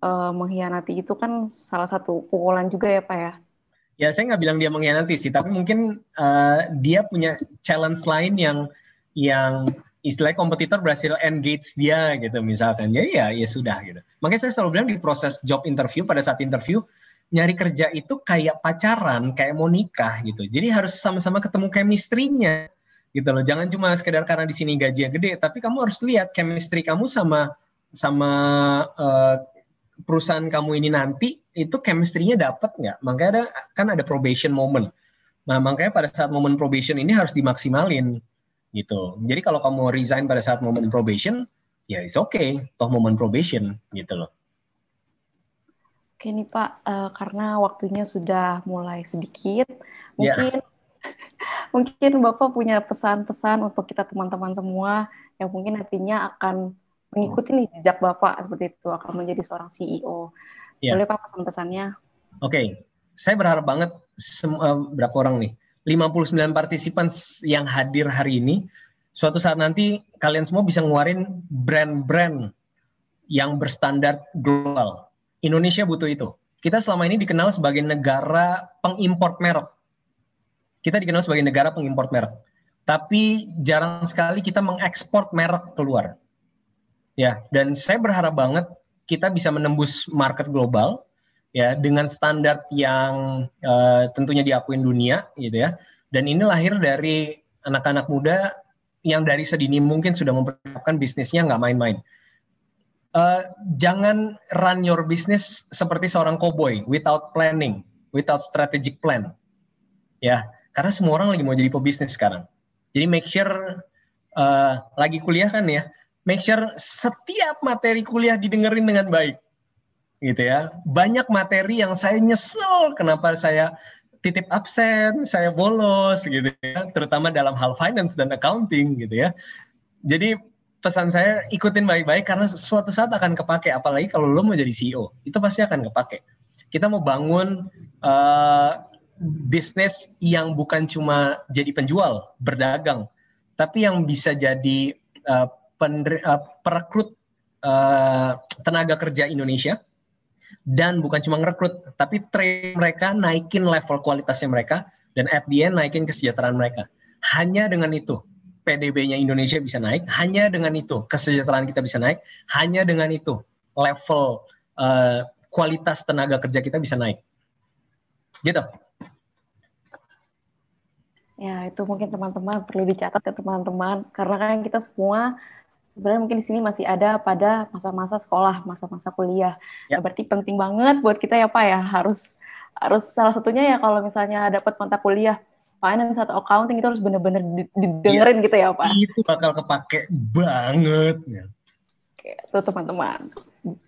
Speaker 1: uh, mengkhianati itu kan salah satu pukulan juga ya pak ya
Speaker 2: ya saya nggak bilang dia mengkhianati sih, tapi mungkin uh, dia punya challenge lain yang yang istilah kompetitor berhasil engage dia gitu misalkan. Jadi ya ya sudah gitu. Makanya saya selalu bilang di proses job interview pada saat interview nyari kerja itu kayak pacaran, kayak mau nikah gitu. Jadi harus sama-sama ketemu chemistry-nya gitu loh. Jangan cuma sekedar karena di sini gajinya gede, tapi kamu harus lihat chemistry kamu sama sama uh, perusahaan kamu ini nanti itu chemistry-nya dapat nggak? Makanya ada kan ada probation moment. Nah, makanya pada saat momen probation ini harus dimaksimalin gitu. Jadi kalau kamu resign pada saat momen probation, ya it's okay, toh momen probation gitu loh.
Speaker 1: Oke nih Pak, uh, karena waktunya sudah mulai sedikit, ya. mungkin yeah. [LAUGHS] mungkin Bapak punya pesan-pesan untuk kita teman-teman semua yang mungkin nantinya akan mengikuti nih jejak Bapak seperti itu akan menjadi seorang CEO. Yeah. Boleh Pak pesan-pesannya?
Speaker 2: Oke, okay. saya berharap banget semua berapa orang nih? 59 partisipan yang hadir hari ini suatu saat nanti kalian semua bisa ngeluarin brand-brand yang berstandar global. Indonesia butuh itu. Kita selama ini dikenal sebagai negara pengimport merek. Kita dikenal sebagai negara pengimport merek. Tapi jarang sekali kita mengekspor merek keluar Ya, dan saya berharap banget kita bisa menembus market global ya dengan standar yang uh, tentunya diakuin dunia gitu ya. Dan ini lahir dari anak-anak muda yang dari sedini mungkin sudah mempersiapkan bisnisnya nggak main-main. Uh, jangan run your business seperti seorang cowboy without planning, without strategic plan. Ya, karena semua orang lagi mau jadi pebisnis sekarang. Jadi make sure uh, lagi kuliah kan ya, make sure setiap materi kuliah didengerin dengan baik. Gitu ya. Banyak materi yang saya nyesel kenapa saya titip absen saya bolos gitu ya. Terutama dalam hal finance dan accounting gitu ya. Jadi pesan saya ikutin baik-baik karena suatu saat akan kepake apalagi kalau lo mau jadi CEO itu pasti akan kepake. Kita mau bangun uh, bisnis yang bukan cuma jadi penjual berdagang tapi yang bisa jadi uh, uh, perekrut uh, tenaga kerja Indonesia. Dan bukan cuma ngerekrut tapi train mereka naikin level kualitasnya mereka dan at the end naikin kesejahteraan mereka. Hanya dengan itu PDB-nya Indonesia bisa naik hanya dengan itu kesejahteraan kita bisa naik hanya dengan itu level uh, kualitas tenaga kerja kita bisa naik. Gitu.
Speaker 1: Ya, itu mungkin teman-teman perlu dicatat ya teman-teman, karena kan kita semua sebenarnya mungkin di sini masih ada pada masa-masa sekolah, masa-masa kuliah. Ya. Nah, berarti penting banget buat kita ya Pak ya harus harus salah satunya ya kalau misalnya dapat mata kuliah finance atau accounting itu harus benar-benar didengerin ya, gitu ya Pak.
Speaker 2: Itu bakal kepake banget. Ya.
Speaker 1: Oke, tuh teman-teman.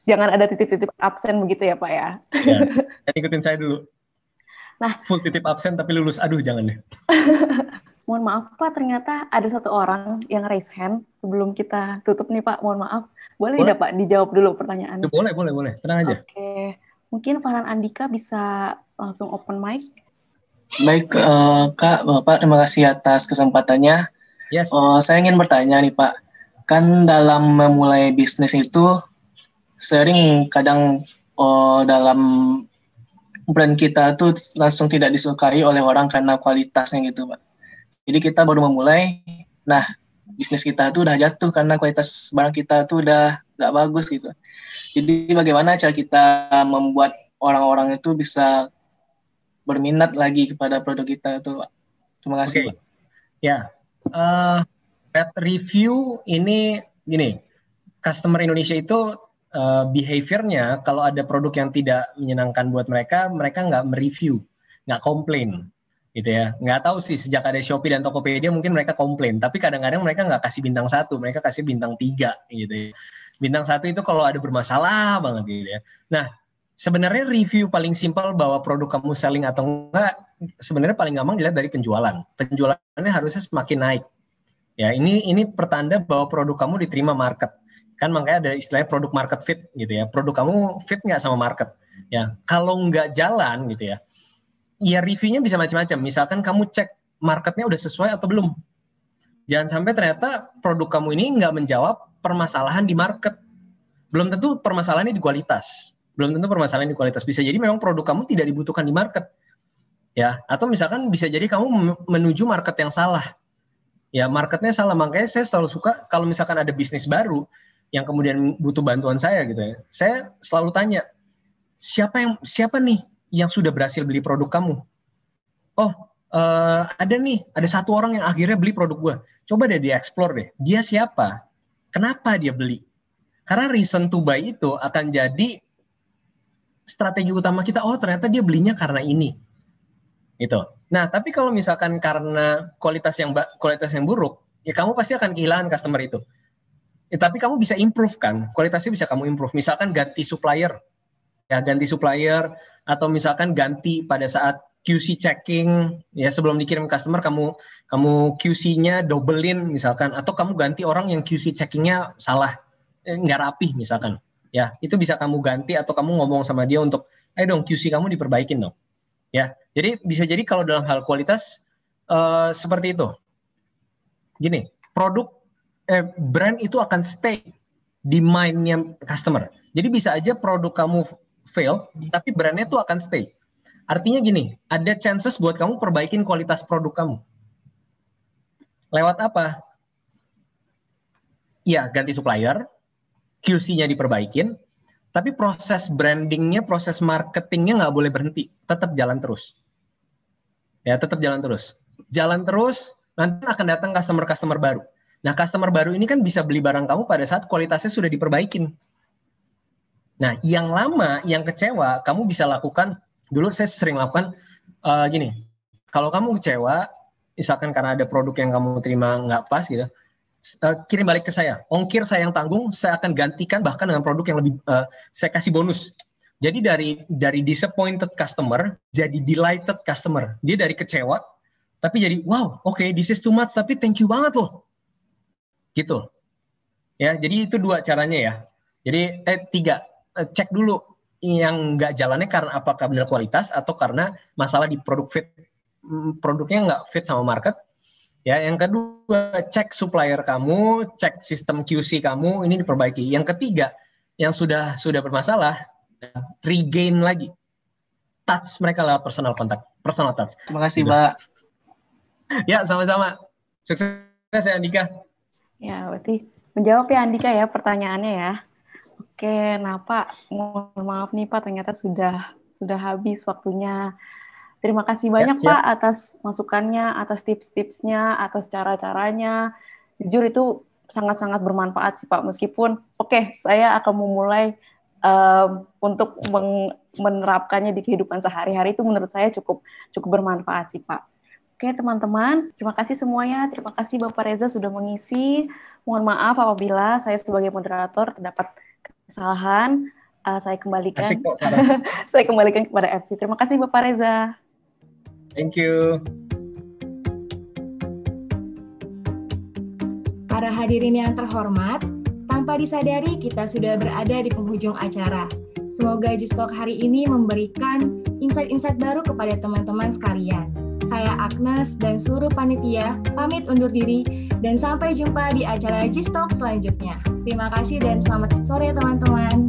Speaker 1: Jangan ada titip-titip absen begitu ya Pak ya.
Speaker 2: ya. [LAUGHS] Ikutin saya dulu. Nah, full titip absen tapi lulus. Aduh, jangan deh. [LAUGHS]
Speaker 1: mohon maaf Pak, ternyata ada satu orang yang raise hand sebelum kita tutup nih Pak. Mohon maaf. Boleh, tidak Pak dijawab dulu pertanyaannya?
Speaker 2: Boleh, boleh, boleh. Tenang aja.
Speaker 1: Oke. Mungkin Farhan Andika bisa langsung open mic.
Speaker 3: Baik, uh, Kak, Bapak, terima kasih atas kesempatannya. Yes. Uh, saya ingin bertanya nih Pak, kan dalam memulai bisnis itu sering kadang uh, dalam brand kita tuh langsung tidak disukai oleh orang karena kualitasnya gitu Pak. Jadi kita baru memulai, nah bisnis kita tuh udah jatuh karena kualitas barang kita tuh udah gak bagus gitu. Jadi bagaimana cara kita membuat orang-orang itu bisa berminat lagi kepada produk kita itu terima kasih okay.
Speaker 2: ya uh, review ini gini customer Indonesia itu uh, behaviornya kalau ada produk yang tidak menyenangkan buat mereka mereka nggak mereview nggak komplain gitu ya. Nggak tahu sih sejak ada Shopee dan Tokopedia mungkin mereka komplain. Tapi kadang-kadang mereka nggak kasih bintang satu mereka kasih bintang tiga gitu ya. Bintang satu itu kalau ada bermasalah banget gitu ya. Nah sebenarnya review paling simpel bahwa produk kamu selling atau enggak sebenarnya paling gampang dilihat dari penjualan. Penjualannya harusnya semakin naik. Ya ini ini pertanda bahwa produk kamu diterima market. Kan makanya ada istilahnya produk market fit gitu ya. Produk kamu fit nggak sama market? Ya kalau nggak jalan gitu ya ya reviewnya bisa macam-macam. Misalkan kamu cek marketnya udah sesuai atau belum. Jangan sampai ternyata produk kamu ini nggak menjawab permasalahan di market. Belum tentu permasalahannya di kualitas. Belum tentu permasalahan di kualitas. Bisa jadi memang produk kamu tidak dibutuhkan di market. Ya, atau misalkan bisa jadi kamu menuju market yang salah. Ya, marketnya salah. Makanya saya selalu suka kalau misalkan ada bisnis baru yang kemudian butuh bantuan saya gitu ya. Saya selalu tanya, siapa yang siapa nih yang sudah berhasil beli produk kamu. Oh, uh, ada nih, ada satu orang yang akhirnya beli produk gue. Coba deh dia explore deh. Dia siapa? Kenapa dia beli? Karena reason to buy itu akan jadi strategi utama kita. Oh, ternyata dia belinya karena ini. Itu. Nah, tapi kalau misalkan karena kualitas yang kualitas yang buruk, ya kamu pasti akan kehilangan customer itu. Ya, tapi kamu bisa improve kan, kualitasnya bisa kamu improve. Misalkan ganti supplier, ya ganti supplier atau misalkan ganti pada saat QC checking ya sebelum dikirim customer kamu kamu QC-nya dobelin misalkan atau kamu ganti orang yang QC checkingnya salah eh, nggak rapih misalkan. Ya itu bisa kamu ganti atau kamu ngomong sama dia untuk ayo dong QC kamu diperbaikin dong. Ya jadi bisa jadi kalau dalam hal kualitas uh, seperti itu. Gini produk eh, brand itu akan stay di mindnya customer. Jadi bisa aja produk kamu fail, tapi brandnya tuh akan stay. Artinya gini, ada chances buat kamu perbaikin kualitas produk kamu. Lewat apa? Ya, ganti supplier, QC-nya diperbaikin, tapi proses brandingnya, proses marketingnya nggak boleh berhenti, tetap jalan terus. Ya, tetap jalan terus. Jalan terus, nanti akan datang customer-customer baru. Nah, customer baru ini kan bisa beli barang kamu pada saat kualitasnya sudah diperbaikin. Nah, yang lama, yang kecewa, kamu bisa lakukan. Dulu saya sering lakukan uh, gini. Kalau kamu kecewa, misalkan karena ada produk yang kamu terima nggak pas gitu, uh, kirim balik ke saya. Ongkir saya yang tanggung, saya akan gantikan bahkan dengan produk yang lebih uh, saya kasih bonus. Jadi dari dari disappointed customer jadi delighted customer. Dia dari kecewa tapi jadi wow, oke okay, this is too much tapi thank you banget loh. Gitu. Ya, jadi itu dua caranya ya. Jadi eh tiga cek dulu yang nggak jalannya karena apakah benar kualitas atau karena masalah di produk fit mm, produknya nggak fit sama market. Ya, yang kedua cek supplier kamu, cek sistem QC kamu ini diperbaiki. Yang ketiga yang sudah sudah bermasalah regain lagi touch mereka lewat personal kontak, personal touch.
Speaker 3: Terima kasih, gitu. Mbak.
Speaker 2: Ya, sama-sama. Sukses ya Andika.
Speaker 1: Ya, berarti menjawab ya Andika ya pertanyaannya ya. Oke, nah Pak, mohon maaf nih Pak, ternyata sudah sudah habis waktunya. Terima kasih banyak ya, Pak atas masukannya, atas tips-tipsnya, atas cara-caranya. Jujur itu sangat-sangat bermanfaat sih Pak, meskipun oke, okay, saya akan memulai uh, untuk menerapkannya di kehidupan sehari-hari itu menurut saya cukup cukup bermanfaat sih Pak. Oke teman-teman, terima kasih semuanya. Terima kasih Bapak Reza sudah mengisi. Mohon maaf apabila saya sebagai moderator terdapat kesalahan uh, saya kembalikan Asik kok, [LAUGHS] saya kembalikan kepada FC. Terima kasih Bapak Reza.
Speaker 2: Thank you.
Speaker 4: Para hadirin yang terhormat, tanpa disadari kita sudah berada di penghujung acara. Semoga Gistalk hari ini memberikan insight-insight baru kepada teman-teman sekalian. Saya Agnes dan seluruh panitia pamit undur diri dan sampai jumpa di acara Gistalk selanjutnya. Terima kasih dan selamat sore teman-teman.